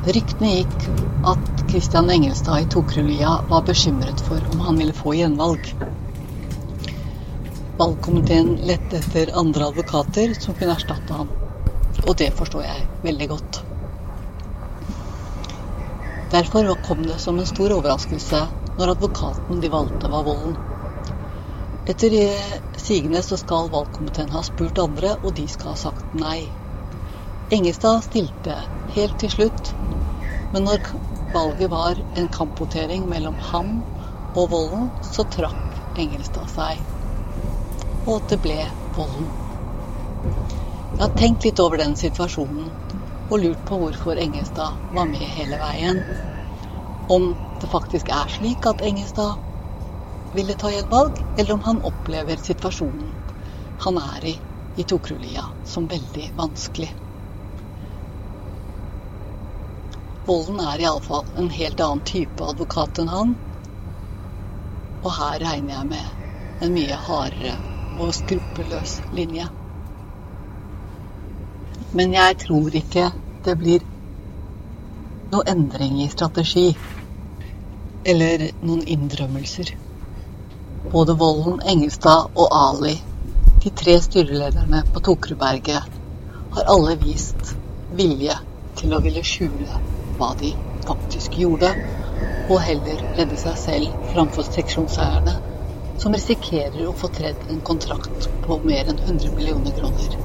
Ryktene gikk at Christian Engelstad i Tokerudlia var bekymret for om han ville få gjenvalg. Valgkomiteen lette etter andre advokater som kunne erstatte ham. Og det forstår jeg veldig godt. Derfor kom det som en stor overraskelse når advokaten de valgte, var Volden. Etter sigende så skal valgkomiteen ha spurt andre, og de skal ha sagt nei. Engestad stilte helt til slutt, men når valget var en kampvotering mellom ham og Volden, så trakk Engelstad seg. Og det ble Volden. Jeg har tenkt litt over den situasjonen og lurt på hvorfor Engestad var med hele veien. Om det faktisk er slik at Engestad ville ta gjenvalg, eller om han opplever situasjonen han er i i Tokrulia som veldig vanskelig. Volden er iallfall en helt annen type advokat enn han. Og her regner jeg med en mye hardere og skruppelløs linje. Men jeg tror ikke det blir noe endring i strategi. Eller noen innrømmelser. Både Volden, Engelstad og Ali, de tre styrelederne på Tokerudberget, har alle vist vilje til å ville skjule hva de faktisk gjorde, og heller redde seg selv framfor seksjonseierne, som risikerer å få tredd en kontrakt på mer enn 100 millioner kroner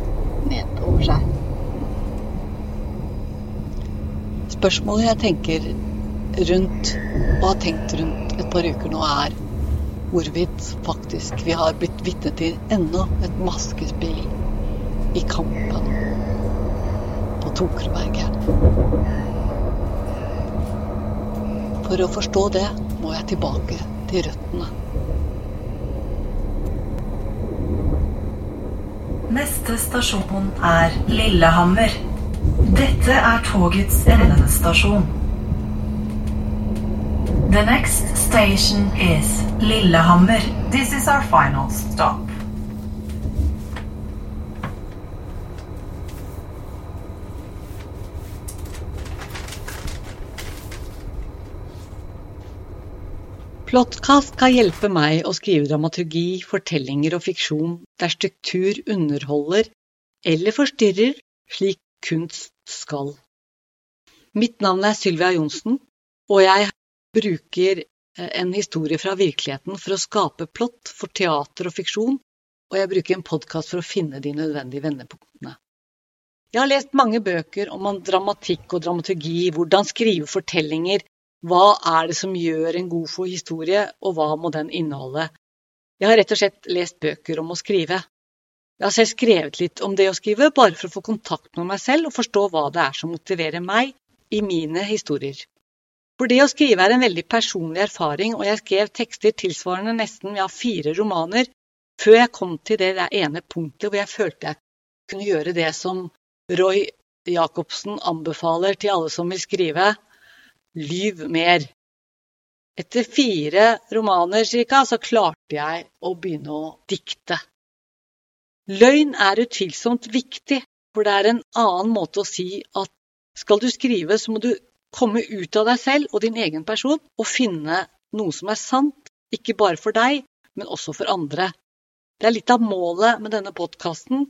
nedover seg. Spørsmålet jeg tenker rundt, og har tenkt rundt et par uker nå, er hvorvidt faktisk vi har blitt vitne til enda et maskespill i kampen på Tokerudberget. For å forstå det må jeg tilbake til røttene. Neste stasjon er Lillehammer. Dette er togets endestasjon. The next station is Lillehammer. This is our final stop. Plottkast kan hjelpe meg å skrive dramaturgi, fortellinger og fiksjon der struktur underholder eller forstyrrer, slik kunst skal. Mitt navn er Sylvia Johnsen, og jeg bruker eh, en historie fra virkeligheten for å skape plott for teater og fiksjon, og jeg bruker en podkast for å finne de nødvendige vendepunktene. Jeg har lest mange bøker om dramatikk og dramaturgi, hvordan skrive fortellinger, hva er det som gjør en god historie, og hva må den inneholde? Jeg har rett og slett lest bøker om å skrive. Jeg har selv skrevet litt om det å skrive, bare for å få kontakt med meg selv og forstå hva det er som motiverer meg i mine historier. For det å skrive er en veldig personlig erfaring, og jeg skrev tekster tilsvarende nesten ja, fire romaner før jeg kom til det ene punktet hvor jeg følte jeg kunne gjøre det som Roy Jacobsen anbefaler til alle som vil skrive, Lyv mer. Etter fire romaner cirka, så klarte jeg å begynne å dikte. Løgn er utvilsomt viktig, for det er en annen måte å si at skal du skrive, så må du komme ut av deg selv og din egen person og finne noe som er sant, ikke bare for deg, men også for andre. Det er litt av målet med denne podkasten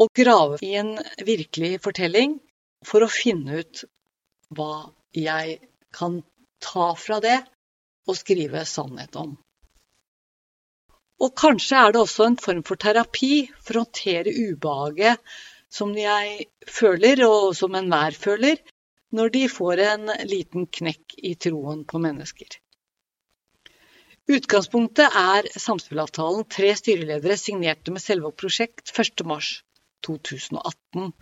å grave i en virkelig fortelling for å finne ut hva jeg kan ta fra det og skrive sannhet om. Og kanskje er det også en form for terapi for å håndtere ubehaget som jeg føler, og som enhver føler, når de får en liten knekk i troen på mennesker. Utgangspunktet er samspillavtalen tre styreledere signerte med selve prosjekt 1.3.2018,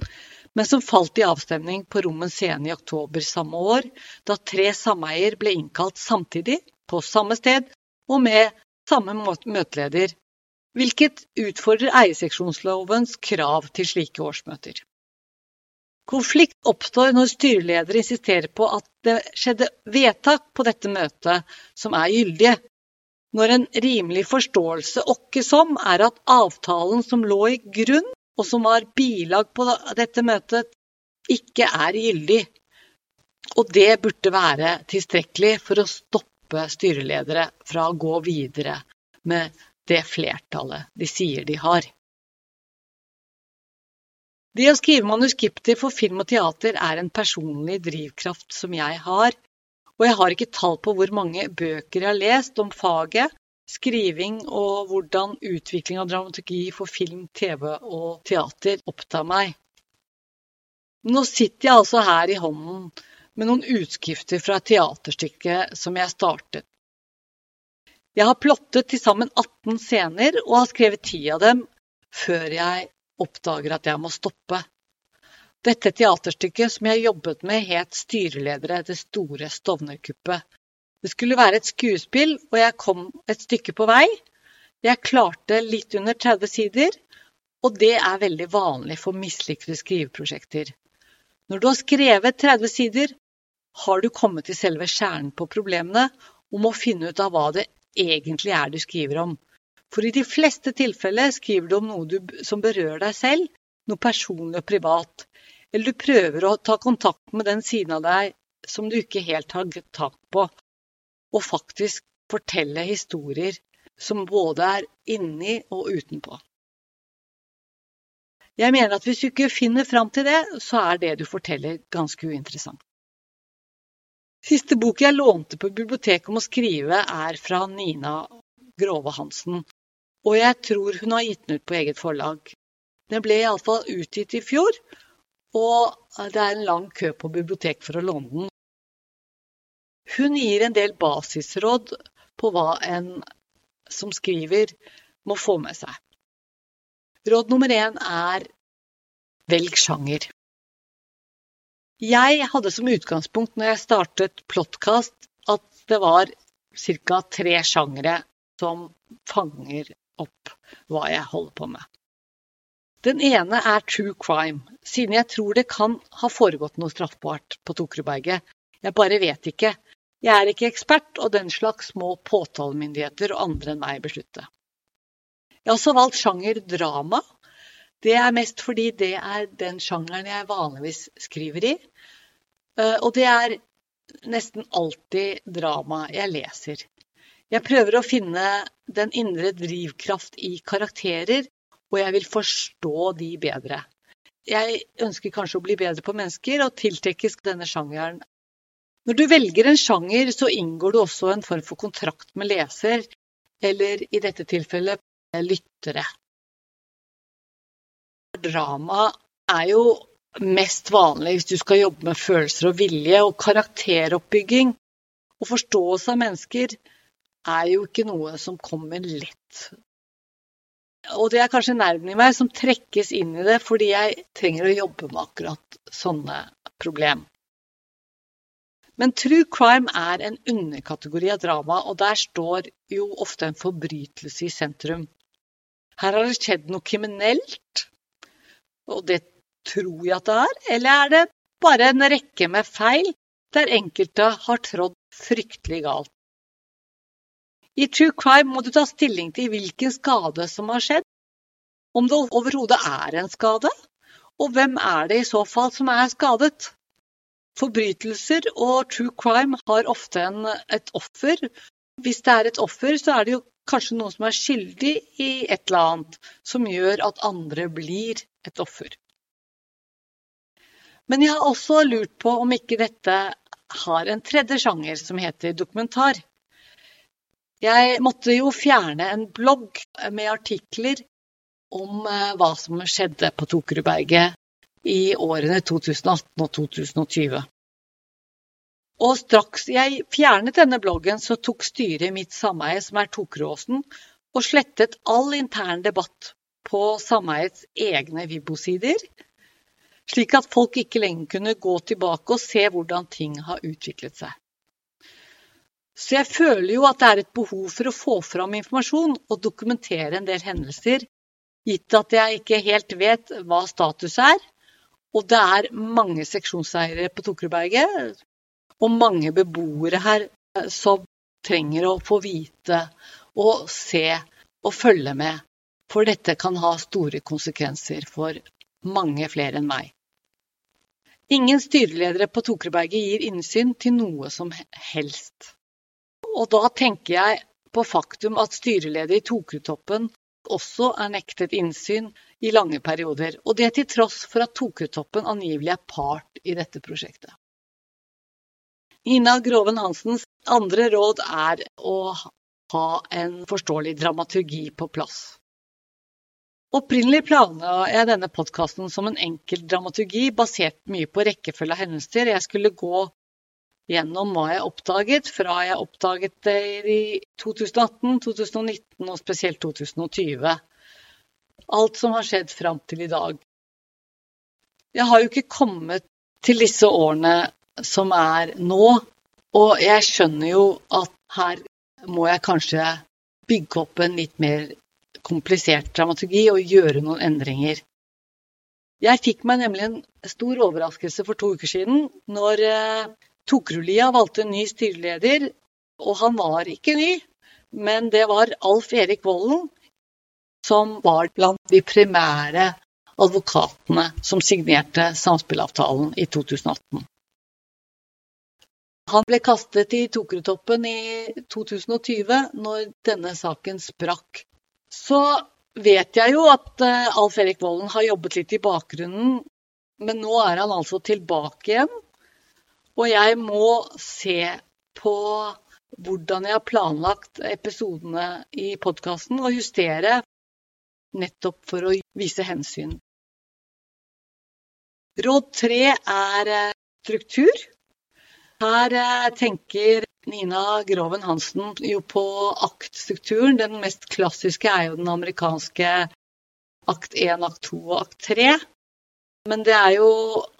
men som falt i avstemning på Rommen scene i oktober samme år, da tre sameier ble innkalt samtidig, på samme sted og med samme møteleder, hvilket utfordrer eierseksjonslovens krav til slike årsmøter. Konflikt oppstår når styreledere insisterer på at det skjedde vedtak på dette møtet som er gyldige, når en rimelig forståelse åkke som er at avtalen som lå i grunn, og som var bilag på dette møtet, ikke er gyldig. Og det burde være tilstrekkelig for å stoppe styreledere fra å gå videre med det flertallet de sier de har. Det å skrive manuskripter for film og teater er en personlig drivkraft som jeg har, og jeg har ikke tall på hvor mange bøker jeg har lest om faget, skriving og hvordan utvikling av dramaturgi for film, TV og teater opptar meg. Nå sitter jeg altså her i hånden med noen utskrifter fra et teaterstykke som jeg startet. Jeg har plottet til sammen 18 scener og har skrevet 10 av dem før jeg oppdager at jeg må stoppe. Dette teaterstykket som jeg jobbet med, het Styreledere det store Stovner-kuppet. Det skulle være et skuespill, og jeg kom et stykke på vei. Jeg klarte litt under 30 sider, og det er veldig vanlig for mislykkede skriveprosjekter. Når du har skrevet 30 sider, har du kommet til selve kjernen på problemene og må finne ut av hva det egentlig er du skriver om. For i de fleste tilfeller skriver du om noe du, som berører deg selv, noe personlig og privat. Eller du prøver å ta kontakt med den siden av deg som du ikke helt har tak på, og faktisk fortelle historier som både er inni og utenpå. Jeg mener at hvis du ikke finner fram til det, så er det du forteller ganske uinteressant. Siste bok jeg lånte på biblioteket om å skrive, er fra Nina Grove Hansen, og jeg tror hun har gitt den ut på eget forlag. Den ble iallfall utgitt i fjor, og det er en lang kø på bibliotek for å låne den. Hun gir en del basisråd på hva en som skriver, må få med seg. Råd nummer én er velg sjanger. Jeg hadde som utgangspunkt når jeg startet Plottkast, at det var ca. tre sjangere som fanger opp hva jeg holder på med. Den ene er true crime, siden jeg tror det kan ha foregått noe straffbart på Tokerudberget. Jeg bare vet ikke. Jeg er ikke ekspert, og den slags må påtalemyndigheter og andre enn meg beslutte. Jeg har også valgt sjanger drama. Det er mest fordi det er den sjangeren jeg vanligvis skriver i. Eh, og det er nesten alltid drama jeg leser. Jeg prøver å finne den indre drivkraft i karakterer, og jeg vil forstå de bedre. Jeg ønsker kanskje å bli bedre på mennesker og tiltrekkes denne sjangeren. Når du velger en sjanger, så inngår du også en form for kontrakt med leser, eller i dette tilfellet lyttere. Drama er jo mest vanlig hvis du skal jobbe med følelser og vilje og karakteroppbygging og forståelse av mennesker er jo ikke noe som kommer lett. Og det er kanskje nerven i meg som trekkes inn i det fordi jeg trenger å jobbe med akkurat sånne problem. Men true crime er en underkategori av drama, og der står jo ofte en forbrytelse i sentrum. Her har det skjedd noe kriminelt, og det tror jeg at det er, eller er det bare en rekke med feil der enkelte har trådd fryktelig galt? I true crime må du ta stilling til hvilken skade som har skjedd, om det overhodet er en skade, og hvem er det i så fall som er skadet. Forbrytelser og true crime har ofte en, et offer. Hvis det er et offer, så er det jo kanskje noen som er skyldig i et eller annet, som gjør at andre blir et offer. Men jeg har også lurt på om ikke dette har en tredje sjanger som heter dokumentar. Jeg måtte jo fjerne en blogg med artikler om eh, hva som skjedde på Tokerudberget i årene 2018 og 2020. Og straks jeg fjernet denne bloggen, så tok styret i mitt sameie, som er Tokeråsen, og slettet all intern debatt på sameiets egne Vibbo-sider, slik at folk ikke lenger kunne gå tilbake og se hvordan ting har utviklet seg. Så jeg føler jo at det er et behov for å få fram informasjon og dokumentere en del hendelser, gitt at jeg ikke helt vet hva status er. Og det er mange seksjonseiere på Tokerudberget, og mange beboere her eh, som trenger å få vite og se og følge med. For dette kan ha store konsekvenser for mange flere enn meg. Ingen styreledere på Tokerudberget gir innsyn til noe som helst. Og da tenker jeg på faktum at styreleder i Tokertoppen også er nektet innsyn i lange perioder, og det til tross for at Tokertoppen angivelig er part i dette prosjektet. Nina Groven Hansens andre råd er å ha en forståelig dramaturgi på plass. Opprinnelig planla jeg denne podkasten som en enkel dramaturgi basert mye på rekkefølge av hendelser. Jeg skulle gå gjennom hva jeg oppdaget, fra jeg oppdaget det i 2018, 2019 og spesielt 2020. Alt som har skjedd fram til i dag. Jeg har jo ikke kommet til disse årene som er nå, og jeg skjønner jo at her må jeg kanskje bygge opp en litt mer komplisert dramaturgi og gjøre noen endringer. Jeg fikk meg nemlig en stor overraskelse for to uker siden når Tokerudlia valgte ny styreleder, og han var ikke ny, men det var Alf Erik Vollen som var blant de primære advokatene som signerte samspillavtalen i 2018. Han ble kastet i Tokerudtoppen i 2020, når denne saken sprakk. Så vet jeg jo at eh, Alf Erik Vollen har jobbet litt i bakgrunnen, men nå er han altså tilbake igjen og jeg må se på hvordan jeg har planlagt episodene i podkasten, og justere nettopp for å vise hensyn. Råd tre er eh, struktur. Her eh, tenker Nina Groven Hansen jo på aktstrukturen. Den mest klassiske er jo den amerikanske akt 1, akt 2 og akt 3. Men det er jo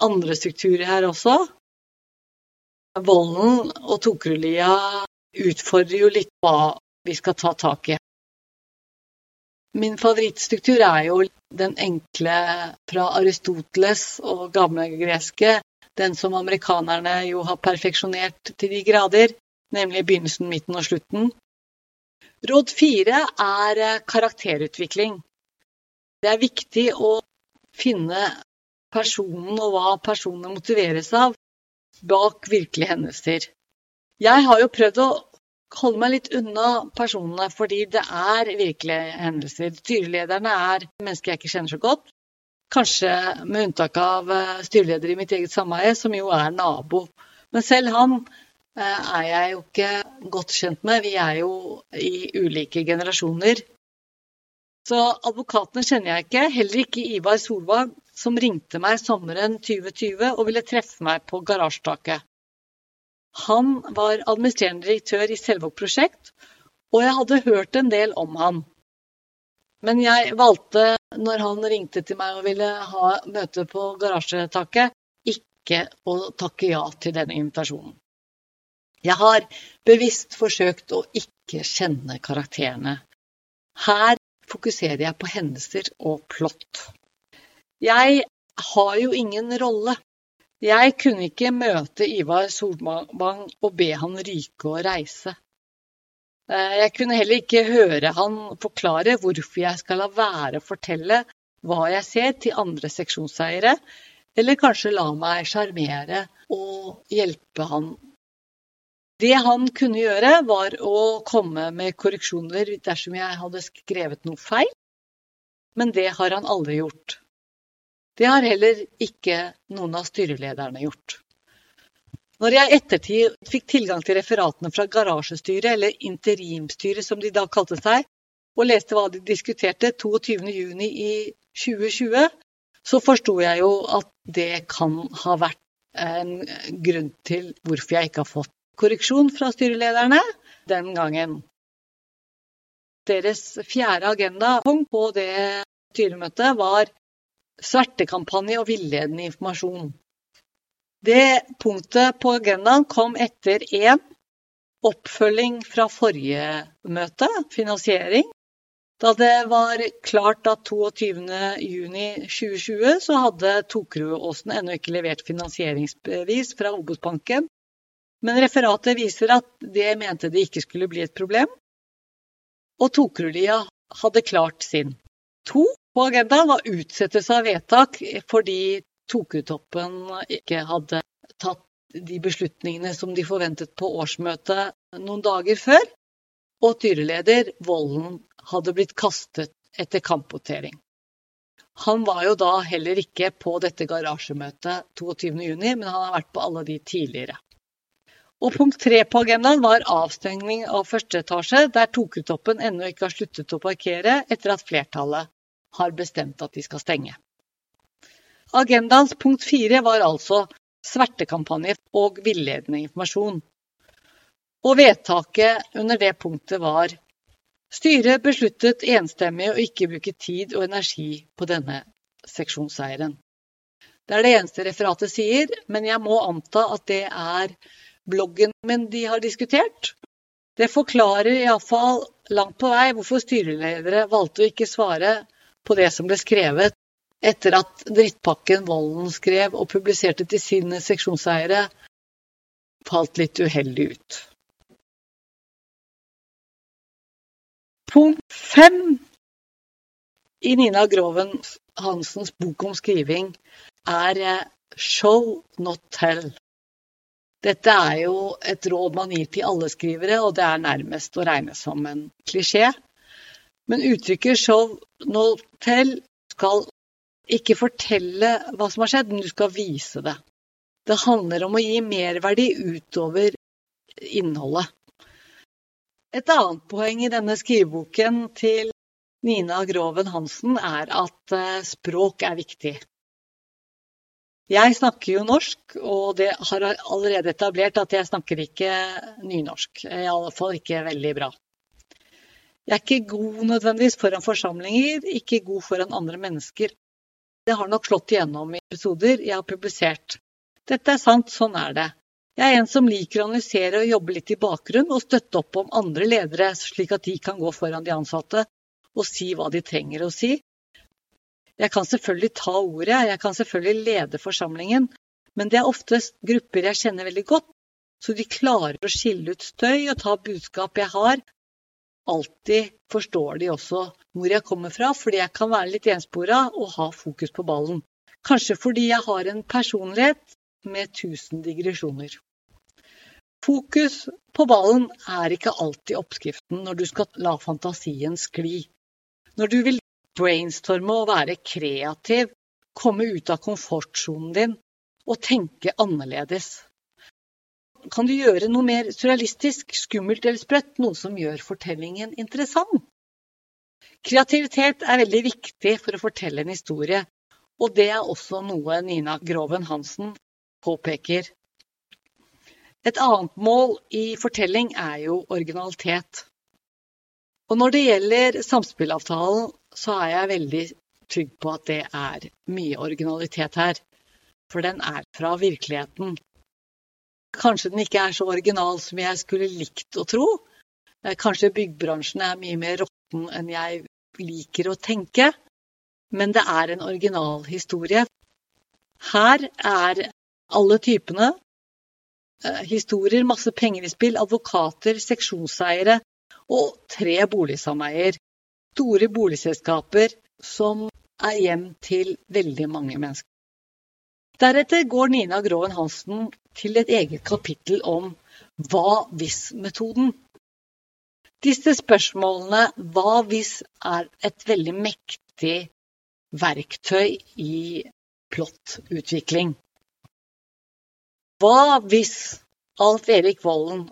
andre strukturer her også. Volden og Tokrulia utfordrer jo litt hva vi skal ta tak i. Min favorittstruktur er jo den enkle fra Aristoteles og gamle greske, den som amerikanerne jo har perfeksjonert til de grader, nemlig begynnelsen, midten og slutten. Råd fire er eh, karakterutvikling. Det er viktig å finne personen og hva personen motiveres av, bak virkelige hendelser. Jeg har jo prøvd å holde meg litt unna personene, fordi det er virkelige hendelser. Styrelederne er mennesker jeg ikke kjenner så godt. Kanskje med unntak av eh, styreleder i mitt eget sameie, som jo er nabo. Men selv han eh, er jeg jo ikke godt kjent med. Vi er jo i ulike generasjoner. Så advokatene kjenner jeg ikke, heller ikke Ivar Solvang, som ringte meg sommeren 2020 og ville treffe meg på garasjetaket. Han var administrerende direktør i Selvåg prosjekt, og jeg hadde hørt en del om han. Men jeg valgte, når han ringte til meg og ville ha møte på garasjetaket, ikke å takke ja til denne invitasjonen. Jeg har bevisst forsøkt å ikke kjenne karakterene. Her fokuserer jeg på hendelser og plott. Jeg har jo ingen rolle. Jeg kunne ikke møte Ivar Solvang og be han ryke og reise. Eh, jeg kunne heller ikke høre han forklare hvorfor jeg skal la være å fortelle hva jeg ser til andre seksjonseiere, eller kanskje la meg sjarmere og hjelpe han det han kunne gjøre, var å komme med korreksjoner dersom jeg hadde skrevet noe feil, men det har han aldri gjort. Det har heller ikke noen av styrelederne gjort. Når jeg i ettertid fikk tilgang til referatene fra garasjestyret, eller interimstyret som de da kalte seg, og leste hva de diskuterte 22.6 i 2020, så forsto jeg jo at det kan ha vært en grunn til hvorfor jeg ikke har fått korreksjon fra styrelederne den gangen. Deres fjerde agendapunkt på det styremøtet var svertekampanje og villedende informasjon. Det punktet på agendaen kom etter én oppfølging fra forrige møte, finansiering. Da det var klart at 22.6.2020 så hadde Tokerudåsen ennå ikke levert finansieringsbevis fra Obos-banken men referatet viser at det mente det ikke skulle bli et problem, og Tokerudlia hadde klart sin. To på agendaen var utsettelse av vedtak fordi Tokerudtoppen ikke hadde tatt de beslutningene som de forventet på årsmøtet noen dager før, og styreleder Volden hadde blitt kastet etter kampvotering. Han var jo da heller ikke på dette garasjemøtet 22.6, men han har vært på alle de tidligere. Og punkt tre på agendaen var avstengning av første etasje, der Tokutoppen ennå ikke har sluttet å parkere etter at flertallet har bestemt at de skal stenge. Agendaens punkt fire var altså svertekampanje og villedende informasjon. Og vedtaket under det punktet var Styret besluttet enstemmig å ikke bruke tid og energi på denne seksjonseieren. Det er det eneste referatet sier, men jeg må anta at det er bloggen min de har diskutert. Det forklarer iallfall langt på vei hvorfor styreledere valgte å ikke svare på det som ble skrevet etter at drittpakken Volden skrev og publiserte til sine seksjonseiere, falt litt uheldig ut. Punkt fem i Nina Groven Hansens bok om skriving er eh, show, not tell. Dette er jo et råd man gir til alle skrivere, og det er nærmest å regne som en klisjé. Men uttrykket show, no tell skal ikke fortelle hva som har skjedd, men du skal vise det. Det handler om å gi merverdi utover innholdet. Et annet poeng i denne skriveboken til Nina Groven Hansen er at eh, språk er viktig. Jeg snakker jo norsk, og det har allerede etablert at jeg snakker ikke nynorsk. I alle fall ikke veldig bra. Jeg er ikke god nødvendigvis foran forsamlinger, ikke god foran andre mennesker. Det har nok slått igjennom i episoder jeg har publisert. Dette er sant, sånn er det. Jeg er en som liker å analysere og jobbe litt i bakgrunn og støtte opp om andre ledere, slik at de kan gå foran de ansatte og si hva de trenger å si. Jeg kan selvfølgelig ta ordet, jeg kan selvfølgelig lede forsamlingen, men det er oftest grupper jeg kjenner veldig godt, så de klarer å skille ut støy og ta budskap jeg har. Alltid forstår de også hvor jeg kommer fra, fordi jeg kan være litt enspora og ha fokus på ballen. Kanskje fordi jeg har en personlighet med tusen digresjoner. Fokus på ballen er ikke alltid oppskriften når du skal la fantasien skli. Når du vil brainstorme og være kreativ, komme ut av komfortsonen din og tenke annerledes. Kan du gjøre noe mer surrealistisk, skummelt eller sprøtt, noe som gjør fortellingen interessant? Kreativitet er veldig viktig for å fortelle en historie, og det er også noe Nina Groven Hansen påpeker. Et annet mål i fortelling er jo originalitet. Og når det gjelder samspillavtalen, så er jeg veldig trygg på at det er mye originalitet her. For den er fra virkeligheten. Kanskje den ikke er så original som jeg skulle likt å tro. Kanskje byggbransjen er mye mer råtten enn jeg liker å tenke, men det er en original historie. Her er alle typene eh, historier, masse penger i spill, advokater, seksjonseiere og tre boligsameier. Store boligselskaper som er hjem til veldig mange mennesker. Deretter går Nina Groven Hansen til et eget kapittel om hva hvis-metoden. Disse spørsmålene hva hvis er et veldig mektig verktøy i plottutvikling. Hva hvis Alf Erik Vollen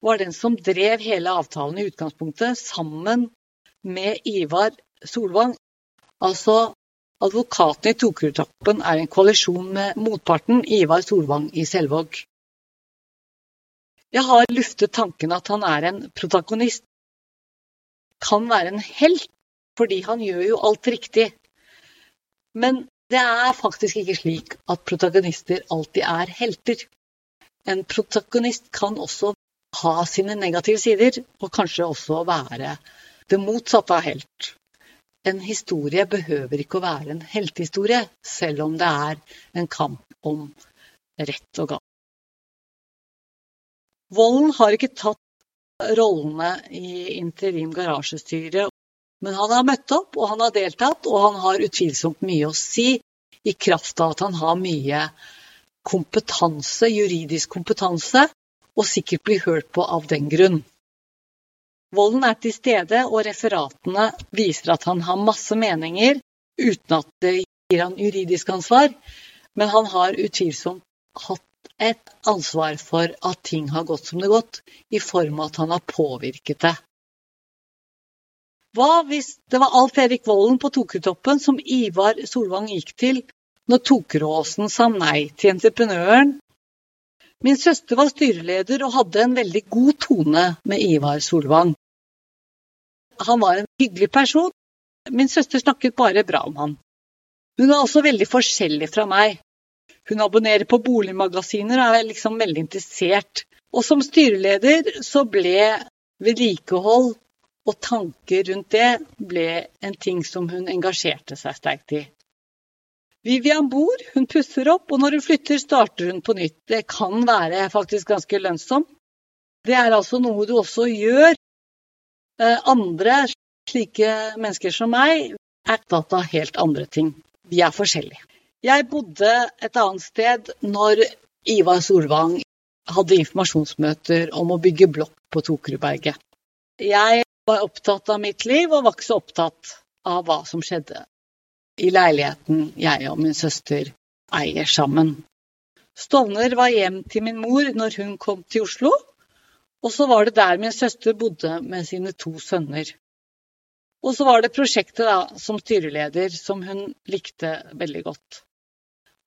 var den som drev hele avtalen i utgangspunktet, sammen med Ivar Solvang? Altså, advokaten i Tokerudtoppen er en koalisjon med motparten Ivar Solvang i Selvåg. Jeg har luftet tanken at han er en protagonist. Kan være en helt, fordi han gjør jo alt riktig. Men det er faktisk ikke slik at protagonister alltid er helter. En protagonist kan også ha sine negative sider, og kanskje også være det motsatte av helt. En historie behøver ikke å være en heltehistorie, selv om det er en kamp om rett og galt. Volden har ikke tatt rollene i interim garasjestyre, men han har møtt opp, og han har deltatt, og han har utvilsomt mye å si i kraft av at han har mye kompetanse, juridisk kompetanse, og sikkert blir hørt på av den grunn. Volden er til stede, og referatene viser at han har masse meninger, uten at det gir han juridisk ansvar, men han har utvilsomt hatt et ansvar for at ting har gått som det gått, i form av at han har påvirket det. Hva hvis det var Alf Erik Volden på Tokertoppen som Ivar Solvang gikk til når Tokeråsen sa nei til entreprenøren? Min søster var styreleder og hadde en veldig god tone med Ivar Solvang. Han var en hyggelig person. Min søster snakket bare bra om han. Hun er også veldig forskjellig fra meg. Hun abonnerer på boligmagasiner og er liksom veldig interessert. Og som styreleder så ble vedlikehold og tanker rundt det ble en ting som hun engasjerte seg sterkt i. Vivian bor, hun pusser opp, og når hun flytter, starter hun på nytt. Det kan være faktisk ganske lønnsomt. Det er altså noe du også gjør. Eh, andre, slike mennesker som meg, er opptatt av helt andre ting. Vi er forskjellige. Jeg bodde et annet sted når Ivar Solvang hadde informasjonsmøter om å bygge blokk på Tokerudberget. Jeg var opptatt av mitt liv og var ikke så opptatt av hva som skjedde i leiligheten jeg og min søster eier sammen. Stovner var hjem til min mor når hun kom til Oslo, og så var det der min søster bodde med sine to sønner. Og så var det prosjektet da, som styreleder som hun likte veldig godt.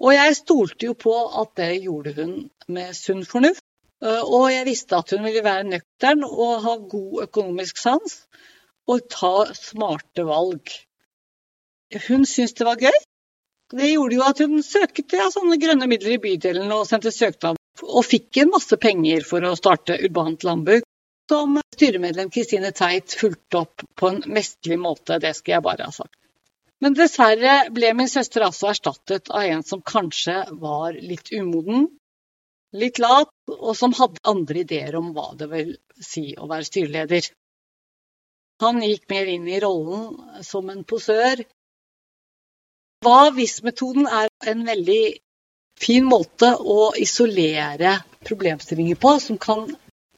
Og jeg stolte jo på at det gjorde hun med sunn fornuft. Og jeg visste at hun ville være nøktern og ha god økonomisk sans og ta smarte valg. Hun syntes det var gøy. Det gjorde jo at hun søkte ja, sånne grønne midler i bydelen og sendte søknad. Og fikk en masse penger for å starte Urbant landbruk. Som styremedlem Kristine Teit fulgte opp på en mesterlig måte, det skal jeg bare ha sagt. Men dessverre ble min søster altså erstattet av en som kanskje var litt umoden, litt lat, og som hadde andre ideer om hva det vil si å være styreleder. Han gikk mer inn i rollen som en posør. Hva hvis-metoden er en veldig fin måte å isolere problemstillinger på, som kan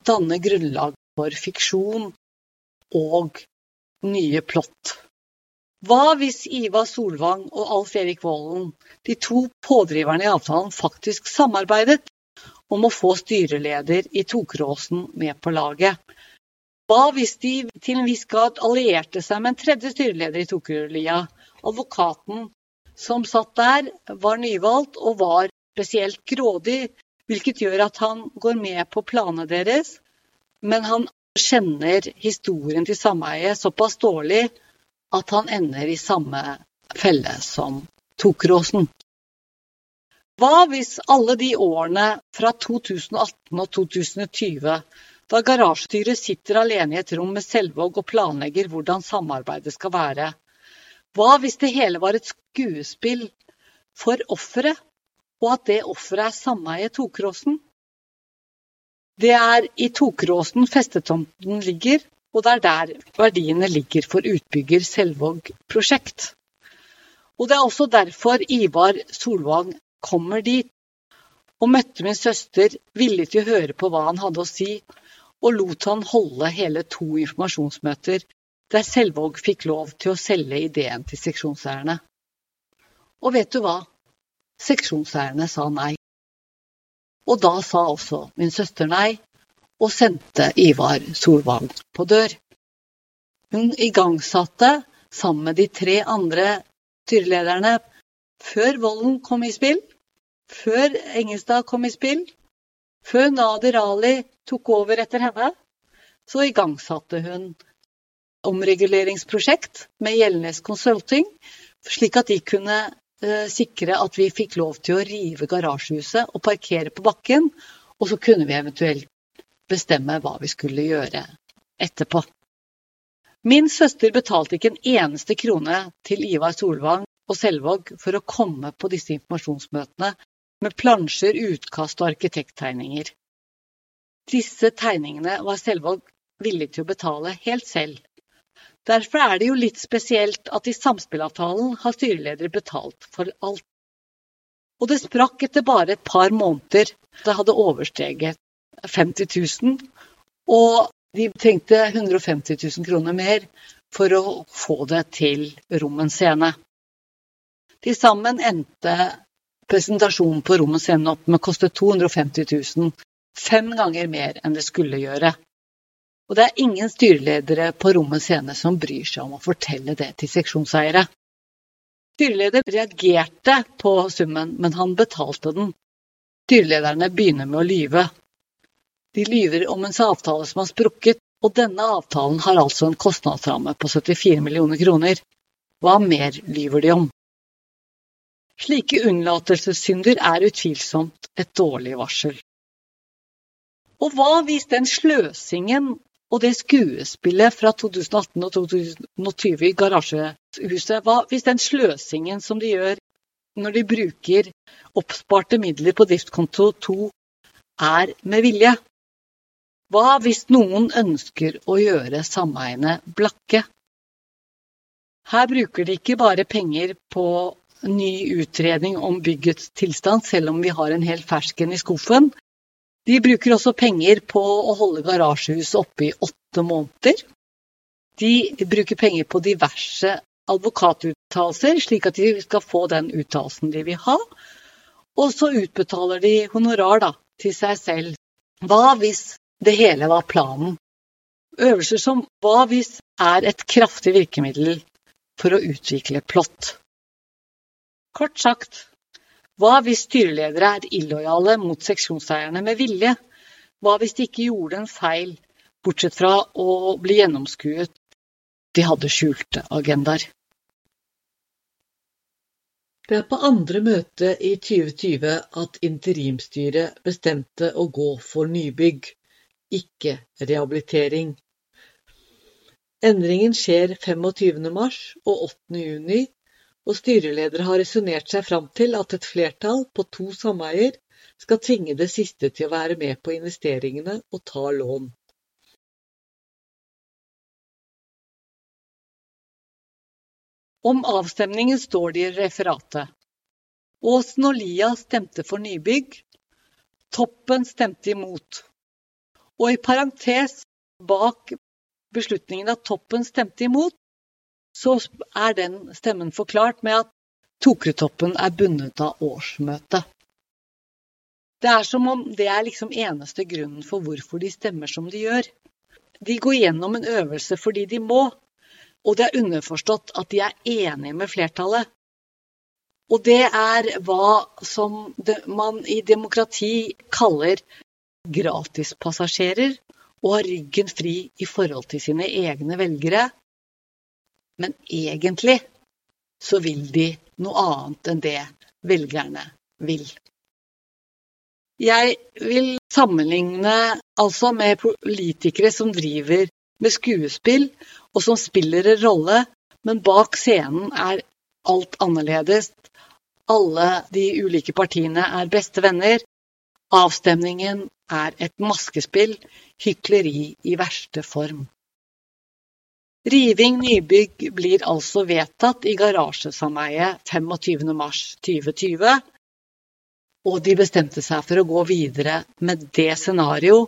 danne grunnlag for fiksjon og nye plott. Hva hvis Iva Solvang og Alf Erik Volden, de to pådriverne i avtalen, faktisk samarbeidet om å få styreleder i Tokeråsen med på laget? Hva hvis de til en viss grad allierte seg med en tredje styreleder i Tokerølia? Advokaten som satt der, var nyvalgt og var spesielt grådig, hvilket gjør at han går med på planene deres, men han kjenner historien til sameiet såpass dårlig at han ender i samme felle som Tokråsen. Hva hvis alle de årene fra 2018 og 2020, da garasjestyret sitter alene i et rom med Selvåg og planlegger hvordan samarbeidet skal være, hva hvis det hele var et skuespill for offeret, og at det offeret er sameiet Tokråsen? Det er i Tokråsen festetomten ligger, og det er der verdiene ligger for utbygger Selvåg prosjekt. Og det er også derfor Ivar Solvang kommer dit, og møtte min søster villig til å høre på hva han hadde å si, og lot han holde hele to informasjonsmøter der Selvåg fikk lov til å selge ideen til seksjonseierne. Og vet du hva? Seksjonseierne sa nei. Og da sa også min søster nei, og sendte Ivar Solvang på dør. Hun igangsatte, sammen med de tre andre styrelederne, før Volden kom i spill, før Engelstad kom i spill, før Nader Ali tok over etter henne, så igangsatte hun omreguleringsprosjekt med Gjeldnes Consulting, slik at de kunne eh, sikre at vi fikk lov til å rive garasjehuset og parkere på bakken, og så kunne vi eventuelt bestemme hva vi skulle gjøre etterpå. Min søster betalte ikke en eneste krone til Ivar Solvang og Selvåg for å komme på disse informasjonsmøtene med plansjer, utkast og arkitekttegninger. Disse tegningene var Selvåg villig til å betale helt selv. Derfor er det jo litt spesielt at i samspillavtalen har styreledere betalt for alt Og det sprakk etter bare et par måneder. Det hadde oversteget 50 000, og de trengte 150 000 kroner mer for å få det til Rommens scene. Til sammen endte presentasjonen på Rommens scene opp med å koste 250 000, fem ganger mer enn det skulle gjøre. Og det er ingen styreledere på Rommet scene som bryr seg om å fortelle det til seksjonseiere. Styreleder reagerte på summen, men han betalte den. Styrelederne begynner med å lyve. De lyver om en avtale som har sprukket, og denne avtalen har altså en kostnadsramme på 74 millioner kroner. Hva mer lyver de om? Slike unnlatelsessynder er utvilsomt et dårlig varsel. Og hva hvis den sløsingen og det skuespillet fra 2018 og 2020 i Garasjehuset, hva hvis den sløsingen som de gjør når de bruker oppsparte midler på driftskonto 2, er med vilje? Hva hvis noen ønsker å gjøre sameiene blakke? Her bruker de ikke bare penger på ny utredning om byggets tilstand, selv om vi har en hel fersken i skuffen. De bruker også penger på å holde garasjehuset oppe i åtte måneder. De bruker penger på diverse advokatuttalelser, slik at de skal få den uttalelsen de vil ha. Og så utbetaler de honorar da, til seg selv. Hva hvis det hele var planen. Øvelser som hva hvis er et kraftig virkemiddel for å utvikle plott. Kort sagt, hva hvis styreledere er illojale mot seksjonseierne med vilje? Hva hvis de ikke gjorde en feil, bortsett fra å bli gjennomskuet? De hadde skjulte agendaer. Det er på andre møte i 2020 at interimstyret bestemte å gå for nybygg ikke rehabilitering. Endringen skjer 25. mars og 8. og styreleder har resonnert seg fram til at et flertall på to sameier skal tvinge det siste til å være med på investeringene og ta lån. Om avstemningen står det i referatet. Åsen og Lia stemte for nybygg. Toppen stemte imot. Og i parentes bak beslutningen at toppen stemte imot, så er den stemmen forklart med at Tokretoppen er bundet av årsmøtet. Det er som om det er liksom eneste grunnen for hvorfor de stemmer som de gjør. De går gjennom en øvelse fordi de må, og det er underforstått at de er enige med flertallet. Og det er hva som man i demokrati kaller gratispassasjerer og har ryggen fri i forhold til sine egne velgere. Men egentlig så vil de noe annet enn det velgerne vil. Jeg vil sammenligne altså med politikere som driver med skuespill, og som spiller en rolle, men bak scenen er alt annerledes. Alle de ulike partiene er beste venner. Avstemningen er et maskespill, hykleri i verste form. Riving nybygg blir altså vedtatt i garasjesameiet 25.3.2020, og de bestemte seg for å gå videre med det scenario,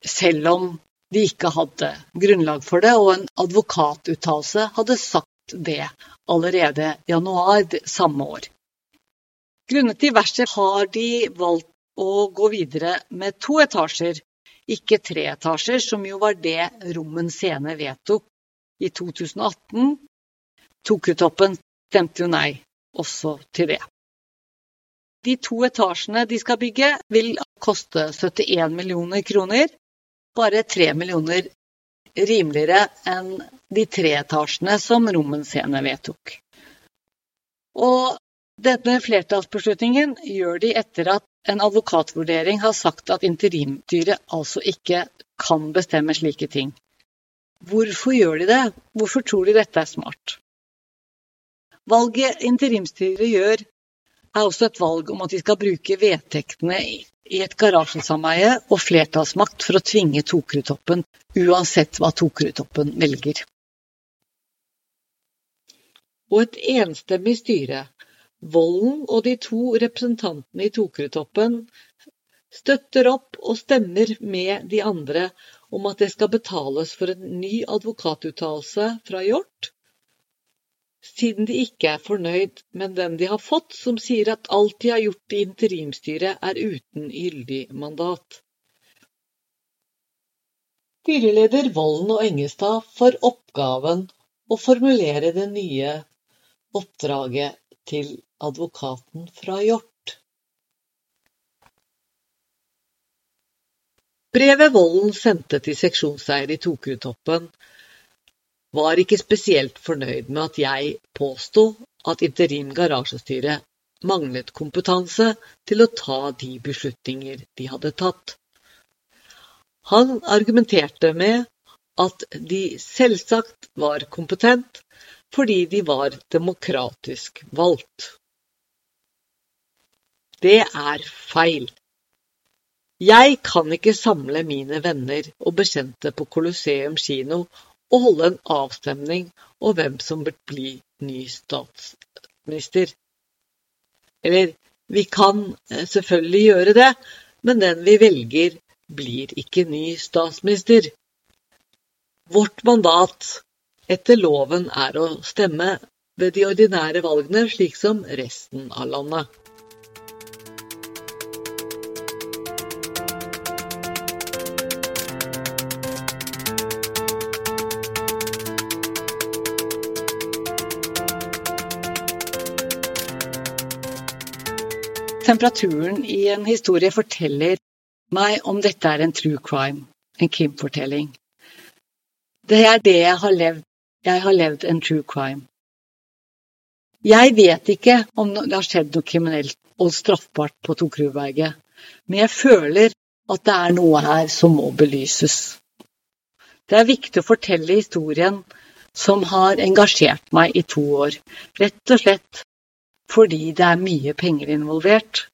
selv om de ikke hadde grunnlag for det, og en advokatuttalelse hadde sagt det allerede januar samme år. Grunnet diverse har de valgt å gå videre med to etasjer, ikke tre etasjer, som jo var det Rommen scene vedtok i 2018. Tokutoppen stemte jo nei også til det. De to etasjene de skal bygge, vil koste 71 millioner kroner. Bare 3 millioner rimeligere enn de tre etasjene som Rommen scene vedtok. Og denne flertallsbeslutningen gjør de etter at en advokatvurdering har sagt at interimstyret altså ikke kan bestemme slike ting. Hvorfor gjør de det? Hvorfor tror de dette er smart? Valget interimstyret gjør, er også et valg om at de skal bruke vedtektene i et garasjesameie og flertallsmakt for å tvinge Tokerudtoppen, uansett hva Tokerudtoppen velger. Og et enstemmig styre Volden og de to representantene i Tokerudtoppen støtter opp og stemmer med de andre om at det skal betales for en ny advokatuttalelse fra Hjort, siden de ikke er fornøyd med den de har fått, som sier at alt de har gjort i interimstyret er uten gyldig mandat. Styreleder Volden og Engestad får oppgaven å formulere det nye oppdraget til advokaten fra Hjort. Brevet Volden sendte til seksjonseier i Tokerudtoppen, var ikke spesielt fornøyd med at jeg påsto at interim garasjestyre manglet kompetanse til å ta de beslutninger de hadde tatt. Han argumenterte med at de selvsagt var kompetent fordi de var demokratisk valgt. Det er feil. Jeg kan ikke samle mine venner og bekjente på Colosseum kino og holde en avstemning om hvem som bør bli ny statsminister. Eller, vi kan eh, selvfølgelig gjøre det, men den vi velger, blir ikke ny statsminister. Vårt mandat etter loven er å stemme ved de ordinære valgene, slik som resten av landet. Temperaturen i en historie forteller meg om dette er en true crime, en krimfortelling. Det er det jeg har levd. Jeg har levd en true crime. Jeg vet ikke om det har skjedd noe kriminelt og straffbart på Tokerudberget, men jeg føler at det er noe her som må belyses. Det er viktig å fortelle historien som har engasjert meg i to år, rett og slett fordi det er mye penger involvert,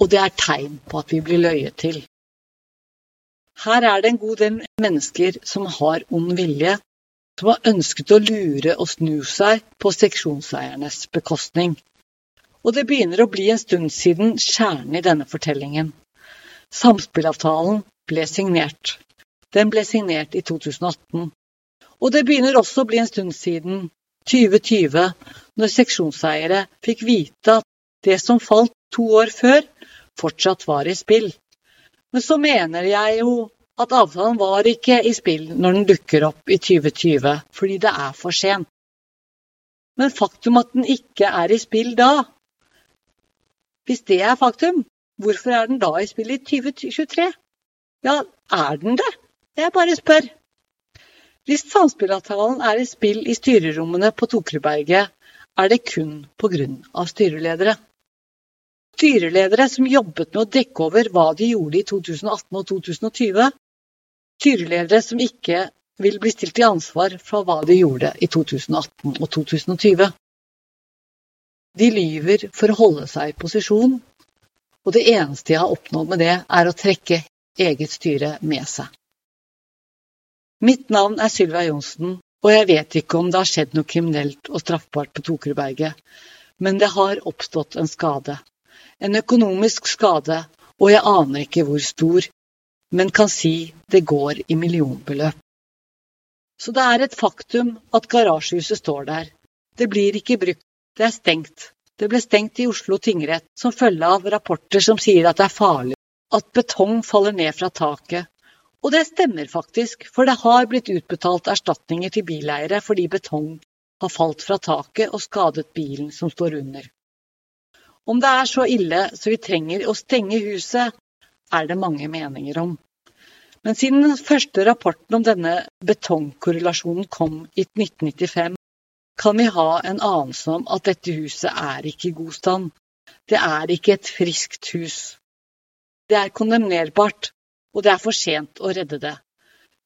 og det er tegn på at vi blir løyet til. Her er det en god del mennesker som har ond vilje, som har ønsket å lure og snu seg på seksjonseiernes bekostning. Og det begynner å bli en stund siden kjernen i denne fortellingen. Samspillavtalen ble signert. Den ble signert i 2018. Og det begynner også å bli en stund siden 2020, når seksjonseiere fikk vite at det som falt to år før, fortsatt var i spill. Men så mener jeg jo at avtalen var ikke i spill når den dukker opp i 2020, fordi det er for sent. Men faktum at den ikke er i spill da Hvis det er faktum, hvorfor er den da i spill i 2023? Ja, er den det? Jeg bare spør. Hvis samspillavtalen er i spill i styrerommene på Tokerudberget, er det kun pga. styreledere. Styreledere som jobbet med å dekke over hva de gjorde i 2018 og 2020. Styreledere som ikke vil bli stilt til ansvar for hva de gjorde i 2018 og 2020. De lyver for å holde seg i posisjon, og det eneste de har oppnådd med det, er å trekke eget styre med seg. Mitt navn er Sylvia Johnsen, og jeg vet ikke om det har skjedd noe kriminelt og straffbart på Tokerudberget, men det har oppstått en skade. En økonomisk skade, og jeg aner ikke hvor stor, men kan si det går i millionbeløp. Så det er et faktum at garasjehuset står der. Det blir ikke brukt, det er stengt. Det ble stengt i Oslo tingrett som følge av rapporter som sier at det er farlig, at betong faller ned fra taket, og det stemmer faktisk, for det har blitt utbetalt erstatninger til bileiere fordi betong har falt fra taket og skadet bilen som står under. Om det er så ille så vi trenger å stenge huset, er det mange meninger om. Men siden den første rapporten om denne betongkorrelasjonen kom i 1995, kan vi ha en anelse om at dette huset er ikke i god stand. Det er ikke et friskt hus. Det er kondemnerbart, og det er for sent å redde det.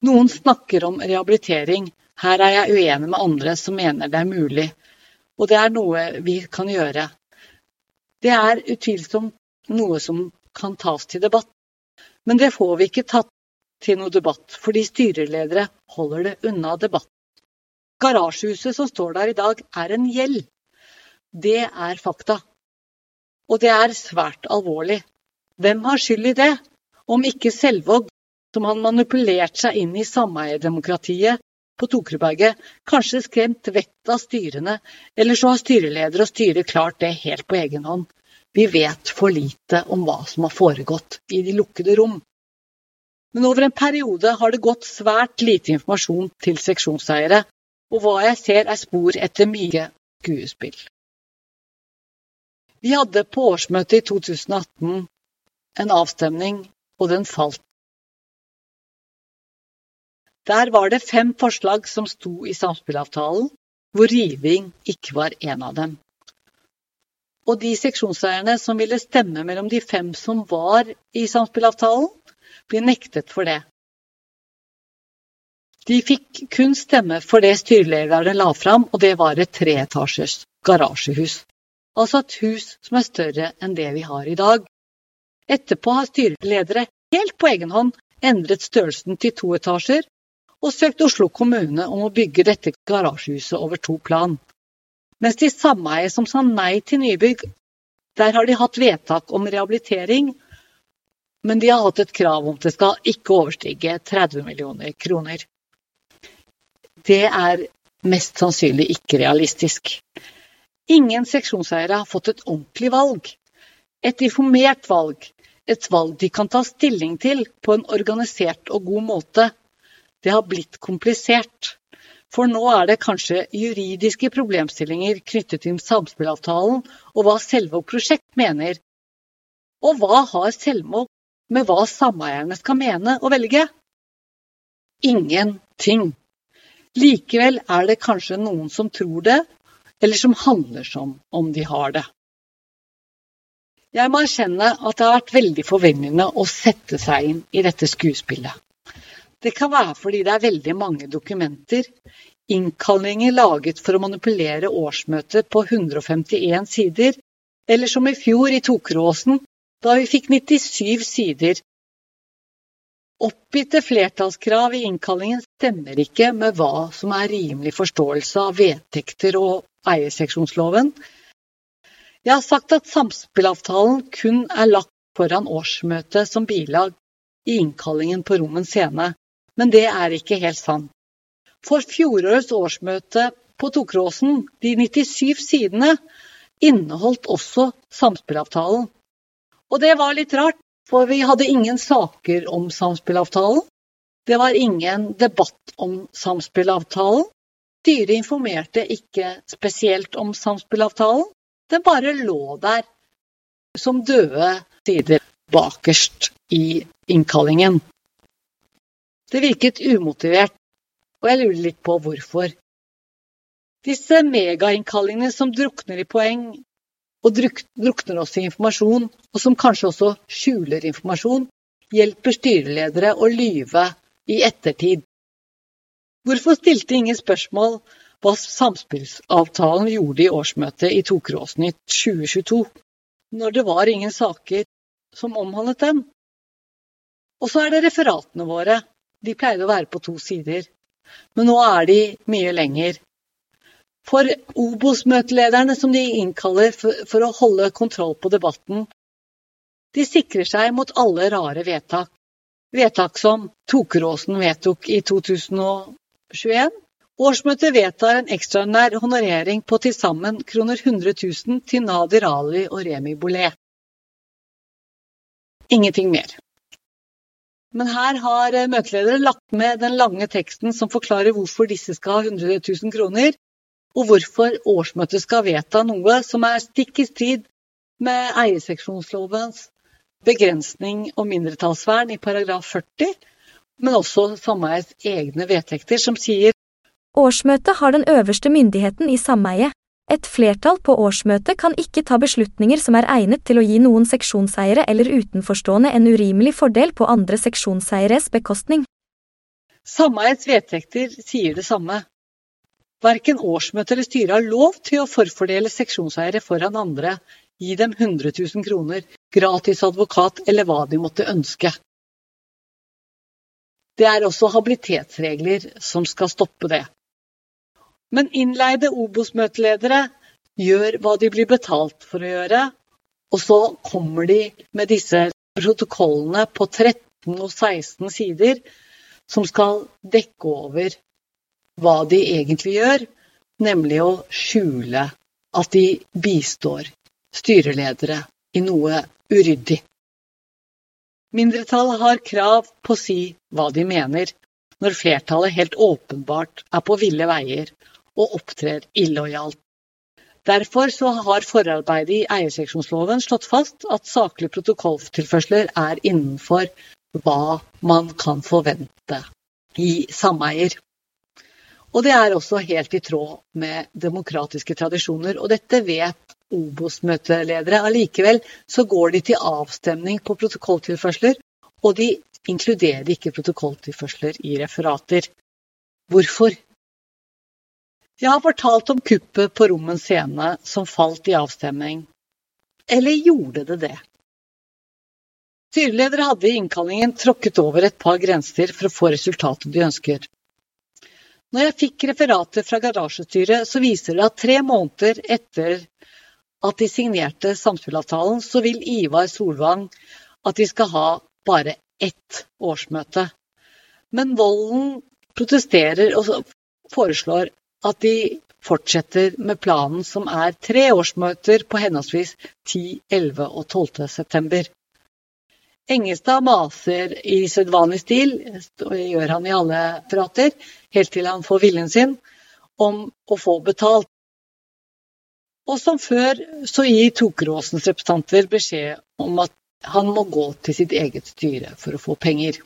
Noen snakker om rehabilitering. Her er jeg uenig med andre som mener det er mulig, og det er noe vi kan gjøre. Det er utvilsomt noe som kan tas til debatt, men det får vi ikke tatt til noe debatt, fordi styreledere holder det unna debatt. Garasjehuset som står der i dag, er en gjeld. Det er fakta. Og det er svært alvorlig. Hvem har skyld i det, om ikke Selvåg, som han manipulert seg inn i sameierdemokratiet på Tokerudberget, kanskje skremt vettet av styrene, eller så har styreleder og styre klart det helt på egen hånd. Vi vet for lite om hva som har foregått i de lukkede rom. Men over en periode har det gått svært lite informasjon til seksjonseiere, og hva jeg ser er spor etter mye skuespill. Vi hadde på årsmøtet i 2018 en avstemning, og den falt. Der var det fem forslag som sto i samspillavtalen, hvor riving ikke var en av dem. Og de seksjonseierne som ville stemme mellom de fem som var i samspillavtalen, ble nektet for det. De fikk kun stemme for det styrelederne la fram, og det var et treetasjers garasjehus. Altså et hus som er større enn det vi har i dag. Etterpå har styreledere helt på egen hånd endret størrelsen til to etasjer, og søkt Oslo kommune om å bygge dette garasjehuset over to plan. Mens de sameie som sa nei til nybygg, der har de hatt vedtak om rehabilitering, men de har hatt et krav om at det skal ikke overstige 30 millioner kroner. Det er mest sannsynlig ikke realistisk. Ingen seksjonseiere har fått et ordentlig valg. Et informert valg. Et valg de kan ta stilling til på en organisert og god måte. Det har blitt komplisert. For nå er det kanskje juridiske problemstillinger knyttet til samspillavtalen og hva Selvåg prosjekt mener. Og hva har Selvåg med hva sameierne skal mene og velge? Ingenting. Likevel er det kanskje noen som tror det, eller som handler som om de har det. Jeg må erkjenne at det har vært veldig forvirrende å sette seg inn i dette skuespillet. Det kan være fordi det er veldig mange dokumenter, innkallinger laget for å manipulere årsmøtet på 151 sider, eller som i fjor i Tokeråsen, da vi fikk 97 sider. Oppgitte flertallskrav i innkallingen stemmer ikke med hva som er rimelig forståelse av vedtekter og eierseksjonsloven. Jeg har sagt at samspillavtalen kun er lagt foran årsmøtet som bilag i innkallingen på Rommen scene, men det er ikke helt sant. For fjorårets årsmøte på Tokråsen, de 97 sidene, inneholdt også samspillavtalen. Og det var litt rart, for vi hadde ingen saker om samspillavtalen. Det var ingen debatt om samspillavtalen. Styret informerte ikke spesielt om samspillavtalen. Den bare lå der som døde sider bakerst i innkallingen. Det virket umotivert, og jeg lurer litt på hvorfor. Disse megainnkallingene som drukner i poeng og drukner også i informasjon, og som kanskje også skjuler informasjon, hjelper styreledere å lyve i ettertid. Hvorfor stilte ingen spørsmål hva samspillsavtalen gjorde i årsmøtet i Tokeråsen i 2022, når det var ingen saker som omhandlet den? Og så er det referatene våre. De pleide å være på to sider, men nå er de mye lenger. For Obos-møtelederne som de innkaller for å holde kontroll på debatten, de sikrer seg mot alle rare vedtak. Vedtak som Tokeråsen vedtok i 2000 21. Årsmøtet vedtar en ekstraordinær honorering på til sammen kroner 100 000 til Nadir Ali og Remi Bolet. Ingenting mer. Men her har eh, møteledere lagt med den lange teksten som forklarer hvorfor disse skal ha 100 000 kroner, og hvorfor årsmøtet skal vedta noe som er stikk i strid med eierseksjonslovens begrensning og mindretallsvern i paragraf 40 men også sameiets egne vedtekter, som sier Årsmøtet har den øverste myndigheten i sameiet. Et flertall på årsmøtet kan ikke ta beslutninger som er egnet til å gi noen seksjonseiere eller utenforstående en urimelig fordel på andre seksjonseieres bekostning. Sameiets vedtekter sier det samme. Verken årsmøtet eller styret har lov til å forfordele seksjonseiere foran andre, gi dem 100 000 kroner, gratis advokat eller hva de måtte ønske. Det er også habilitetsregler som skal stoppe det. Men innleide Obos-møteledere gjør hva de blir betalt for å gjøre, Og så kommer de med disse protokollene på 13 og 16 sider som skal dekke over hva de egentlig gjør, nemlig å skjule at de bistår styreledere i noe uryddig. Mindretallet har krav på å si hva de mener, når flertallet helt åpenbart er på ville veier og opptrer illojalt. Derfor har forarbeidet i eierseksjonsloven slått fast at saklige protokolltilførsler er innenfor hva man kan forvente i sameier. Og det er også helt i tråd med demokratiske tradisjoner, og dette vet Obos-møteledere. Allikevel så går de til avstemning på protokolltilførsler, og de inkluderer ikke protokolltilførsler i referater. Hvorfor? Jeg har fortalt om kuppet på Rommens scene som falt i avstemning. Eller gjorde det det? Styreleder hadde i innkallingen tråkket over et par grenser for å få resultatet de ønsker. Når jeg fikk referatet fra garasjestyret, så viser det at tre måneder etter at de signerte samspillavtalen, så vil Ivar Solvang at de skal ha bare ett årsmøte. Men Volden protesterer og foreslår at de fortsetter med planen som er tre årsmøter på henholdsvis 10, 11 og 12. september. Engestad maser i sedvanlig stil, det gjør han i alle prater, helt til han får viljen sin, om å få betalt. Og som før så gir Tokeråsens representanter beskjed om at han må gå til sitt eget styre for å få penger.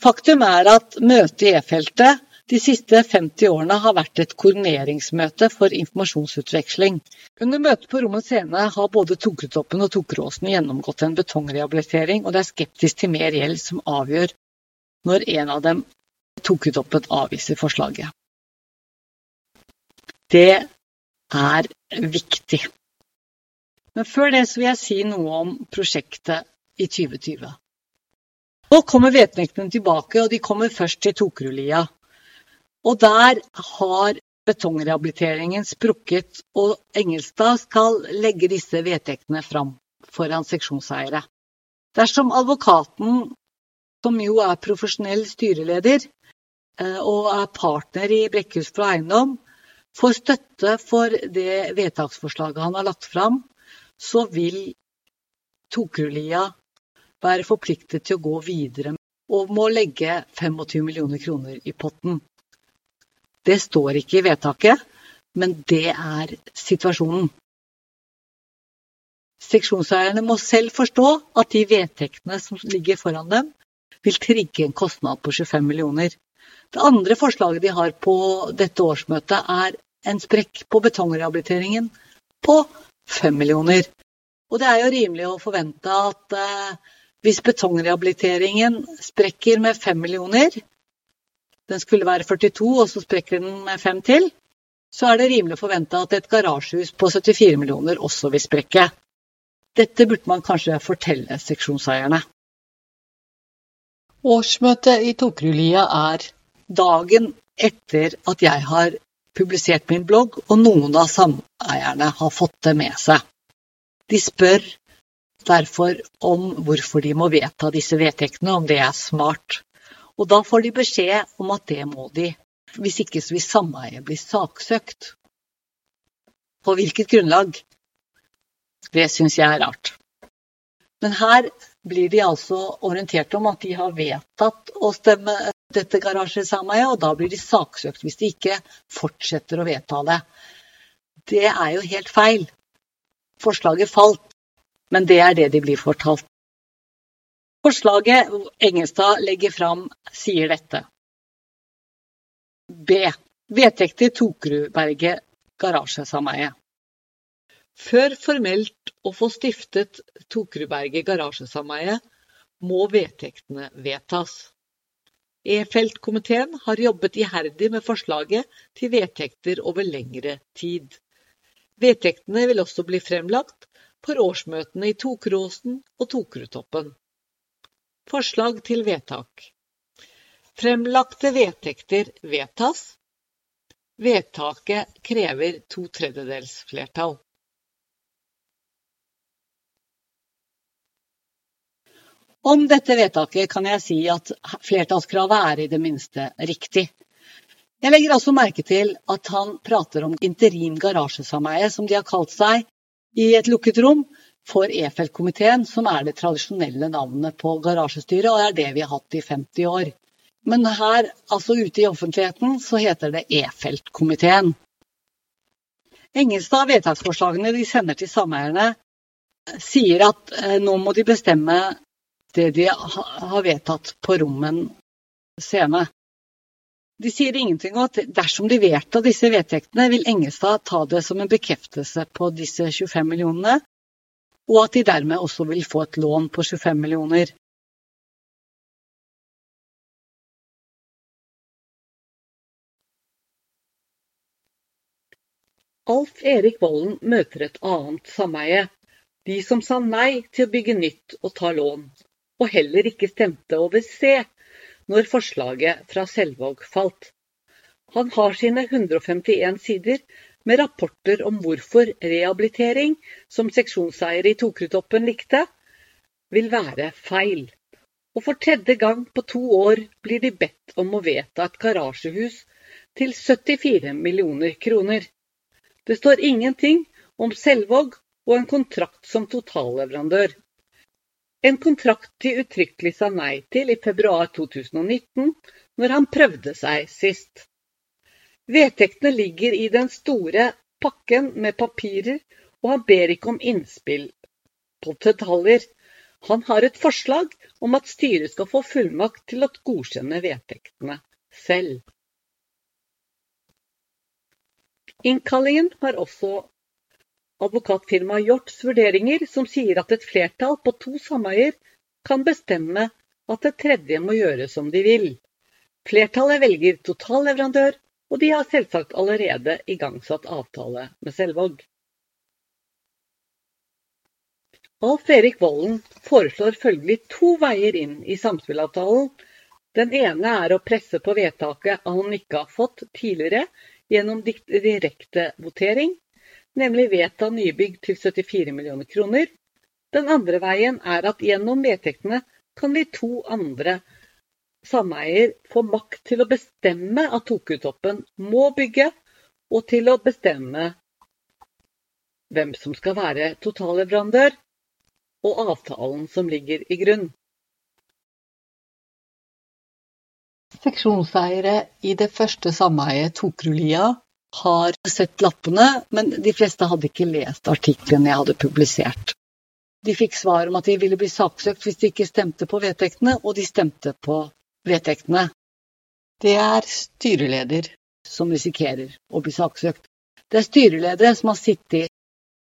Faktum er at møtet i E-feltet de siste 50 årene har vært et koordineringsmøte for informasjonsutveksling. Under møtet på Rommet scene har både Tokertoppen og Tokeråsen gjennomgått en betongrehabilitering, og det er skeptisk til mer gjeld som avgjør når en av dem, Tokertoppen, avviser forslaget. Det er viktig. Men før det vil jeg si noe om prosjektet i 2020. Nå kommer vedtektene tilbake, og de kommer først til Tokerudlia. Og der har betongrehabiliteringen sprukket, og Engelstad skal legge disse vedtektene fram foran seksjonseiere. Dersom advokaten, som jo er profesjonell styreleder eh, og er partner i Brekkhus for eiendom, får støtte for det vedtaksforslaget han har lagt fram, så vil Tokerudlia være forpliktet til å gå videre og må legge 25 millioner kroner i potten. Det står ikke i vedtaket, men det er situasjonen. Seksjonseierne må selv forstå at de vedtektene som ligger foran dem, vil trigge en kostnad på 25 millioner. Det andre forslaget de har på dette årsmøtet, er en sprekk på betongrehabiliteringen på 5 millioner. Og det er jo rimelig å forvente at eh, hvis betongrehabiliteringen sprekker med 5 millioner, den skulle være 42 og så sprekker den med fem til, så er det rimelig å forvente at et garasjehus på 74 millioner også vil sprekke. Dette burde man kanskje fortelle seksjonseierne. Årsmøtet i Tokerudlia er dagen etter at jeg har publisert min blogg, og noen av sameierne har fått det med seg. De spør derfor om hvorfor de må vedta disse vedtektene, om det er smart. Og da får de beskjed om at det må de, hvis ikke så vil sameiet bli saksøkt. På hvilket grunnlag? Det syns jeg er rart. Men her blir de altså orientert om at de har vedtatt å stemme dette garasjesameiet, og da blir de saksøkt hvis de ikke fortsetter å vedta det. Det er jo helt feil. Forslaget falt, men det er det de blir fortalt. Forslaget Engelstad legger fram, sier dette. B. Vedtekter Tokerudberget garasjesameie. Før formelt å få stiftet Tokerudberget garasjesameie, må vedtektene vedtas. E-feltkomiteen har jobbet iherdig med forslaget til vedtekter over lengre tid. Vedtektene vil også bli fremlagt for årsmøtene i Tokeråsen og Tokerudtoppen. Forslag til vedtak. Fremlagte vedtekter vedtas. Vedtaket krever to tredjedels flertall. Om dette vedtaket kan jeg si at flertallskravet er i det minste riktig. Jeg legger også merke til at han prater om interim garasjesameie, som de har kalt seg, i et lukket rom, for E-feltkomiteen, som er det tradisjonelle navnet på garasjestyret, og er det vi har hatt i 50 år. Men her, altså ute i offentligheten, så heter det E-feltkomiteen. Engelstad vedtaksforslagene de sender til sameierne, sier at eh, nå må de bestemme det de har vedtatt på Rommen scene. De sier ingenting om at dersom de vedtar disse vedtektene, vil Engelstad ta det som en bekreftelse på disse 25 millionene, og at de dermed også vil få et lån på 25 millioner. Alf Erik Vollen møter et annet sameie, de som sa nei til å bygge nytt og ta lån, og heller ikke stemte over C når forslaget fra Selvåg falt. Han har sine 151 sider med rapporter om hvorfor rehabilitering, som seksjonseier i Tokrutoppen likte, vil være feil. Og for tredje gang på to år blir de bedt om å vedta et garasjehus til 74 millioner kroner. Det står ingenting om Selvåg og en kontrakt som totalleverandør. En kontrakt de uttrykkelig sa nei til i februar 2019, når han prøvde seg sist. Vedtektene ligger i den store pakken med papirer, og han ber ikke om innspill på detaljer. Han har et forslag om at styret skal få fullmakt til å godkjenne vedtektene selv. Innkallingen har også advokatfirmaet Hjorts vurderinger, som sier at et flertall på to sameier kan bestemme at det tredje må gjøre som de vil. Flertallet velger totalleverandør, og de har selvsagt allerede igangsatt avtale med Selvåg. Alf Erik Volden foreslår følgelig to veier inn i samspillavtalen. Den ene er å presse på vedtaket han ikke har fått tidligere gjennom direkte votering, nemlig vedta nybygg til 74 millioner kroner. Den andre veien er at gjennom vedtektene kan de to andre sameier får makt til å bestemme at Tokutoppen må bygge, og til å bestemme hvem som skal være totalleverandør, og avtalen som ligger i grunn. Seksjonseiere i det første sameiet Tokrulia har sett lappene, men de fleste hadde ikke lest artikkelen jeg hadde publisert. De fikk svar om at de ville bli saksøkt hvis de ikke stemte på vedtektene, og de stemte på vedtektene. Det er styreleder som risikerer å bli saksøkt. Det er styreledere som har sittet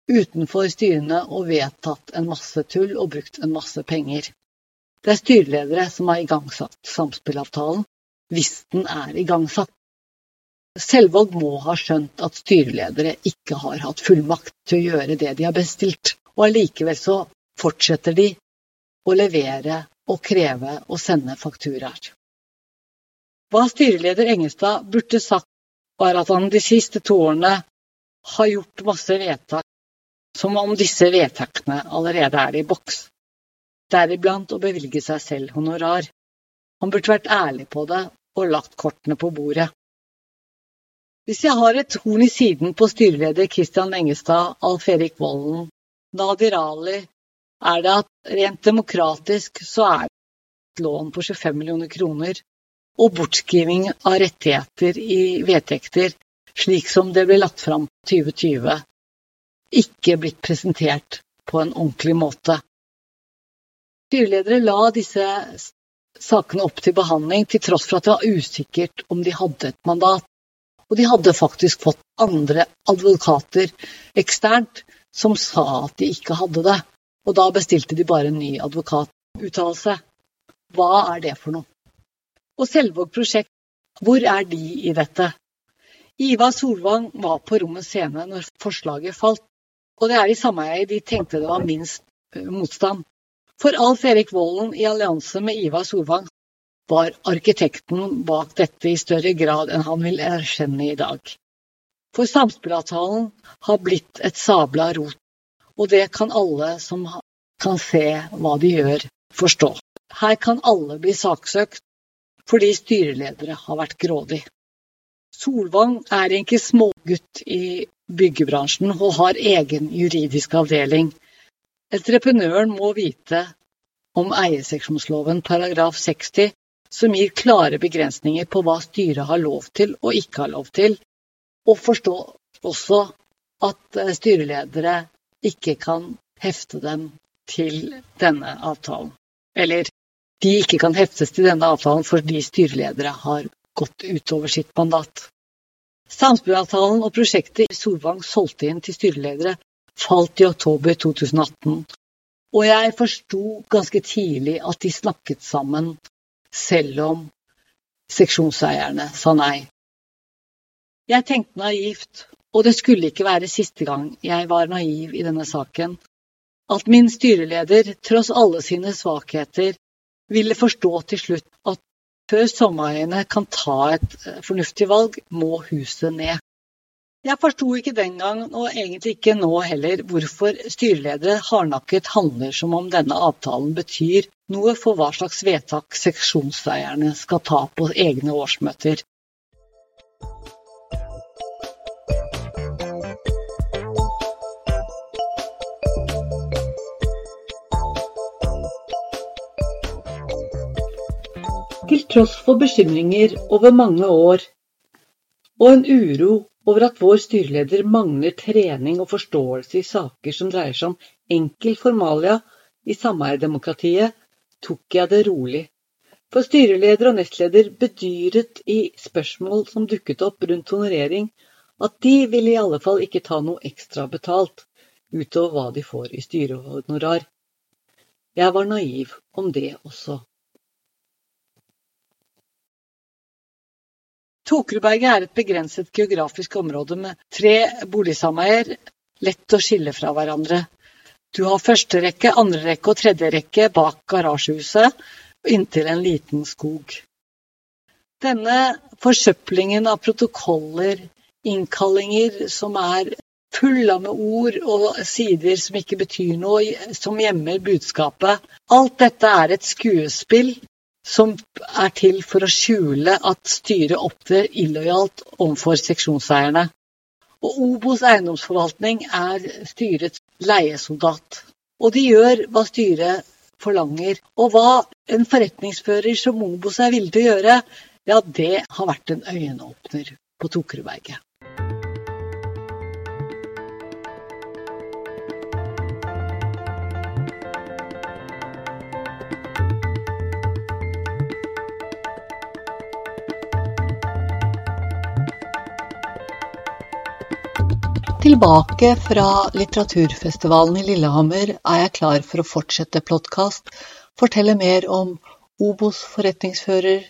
utenfor styrene og vedtatt en masse tull og brukt en masse penger. Det er styreledere som har igangsatt samspillavtalen, hvis den er igangsatt. Selvåg må ha skjønt at styreledere ikke har hatt fullmakt til å gjøre det de har bestilt, og allikevel så fortsetter de å levere og kreve og sende fakturaer. Hva styreleder Engestad burde sagt, var at han de siste to årene har gjort masse vedtak, som om disse vedtakene allerede er i boks, deriblant å bevilge seg selv honorar. Han burde vært ærlig på det og lagt kortene på bordet. Hvis jeg har et horn i siden på styreleder Kristian Engestad, Alf Erik Volden, Nadir Ali, er det at rent demokratisk så er det et lån på 25 millioner kroner og bortskriving av rettigheter i vedtekter, slik som det ble lagt fram 2020, ikke blitt presentert på en ordentlig måte. Styreledere la disse sakene opp til behandling til tross for at det var usikkert om de hadde et mandat. Og de hadde faktisk fått andre advokater eksternt som sa at de ikke hadde det. Og da bestilte de bare en ny advokatuttalelse. Hva er det for noe? Og Selvåg prosjekt, hvor er de i dette? Ivar Solvang var på rommets scene når forslaget falt, og det er i sameiet de tenkte det var minst eh, motstand. For Alf Erik Volden i allianse med Ivar Solvang var arkitekten bak dette i større grad enn han vil erkjenne i dag. For samspillavtalen har blitt et sabla rot, og det kan alle som kan se hva de gjør, forstå. Her kan alle bli saksøkt fordi styreledere har vært grådig. Solvang er ikke smågutt i byggebransjen og har egen juridisk avdeling. Entreprenøren må vite om eierseksjonsloven paragraf 60, som gir klare begrensninger på hva styret har lov til og ikke har lov til, og forstå også at eh, styreledere ikke kan hefte dem til denne avtalen. Eller de ikke kan heftes til denne avtalen fordi styreledere har gått utover sitt mandat. Samspillavtalen og prosjektet Solvang solgte inn til styreledere falt i oktober 2018, og jeg forsto ganske tidlig at de snakket sammen, selv om seksjonseierne sa nei. Jeg tenkte naivt, og det skulle ikke være siste gang jeg var naiv i denne saken, at min styreleder, tross alle sine svakheter, ville forstå til slutt at før sommerøyene kan ta et eh, fornuftig valg, må huset ned. Jeg forsto ikke den gang, og egentlig ikke nå heller, hvorfor styreledere hardnakket handler som om denne avtalen betyr noe for hva slags vedtak seksjonseierne skal ta på egne årsmøter. Tross for bekymringer over mange år og en uro over at vår styreleder mangler trening og forståelse i saker som dreier seg om enkel formalia i sameierdemokratiet, tok jeg det rolig. For styreleder og nestleder bedyret i spørsmål som dukket opp rundt honorering, at de ville i alle fall ikke ta noe ekstra betalt utover hva de får i styrehonorar. Jeg var naiv om det også. Tokerudberget er et begrenset geografisk område med tre boligsameier, lett å skille fra hverandre. Du har første rekke, andre rekke og tredje rekke bak garasjehuset, inntil en liten skog. Denne forsøplingen av protokoller, innkallinger som er fulle med ord og sider som ikke betyr noe, som gjemmer budskapet. Alt dette er et skuespill som er til for å skjule at styret opptrer illojalt overfor seksjonseierne. Og Obos eiendomsforvaltning er styrets leiesoldat. Og de gjør hva styret forlanger. Og hva en forretningsfører som Obos er villig til å gjøre, ja, det har vært en øyenåpner på Tokerudberget. Tilbake fra litteraturfestivalen i Lillehammer er jeg klar for å fortsette podkast, fortelle mer om Obos forretningsfører,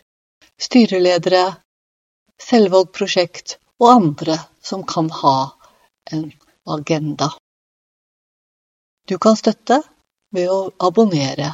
styreledere, Selvåg prosjekt og andre som kan ha en agenda. Du kan støtte ved å abonnere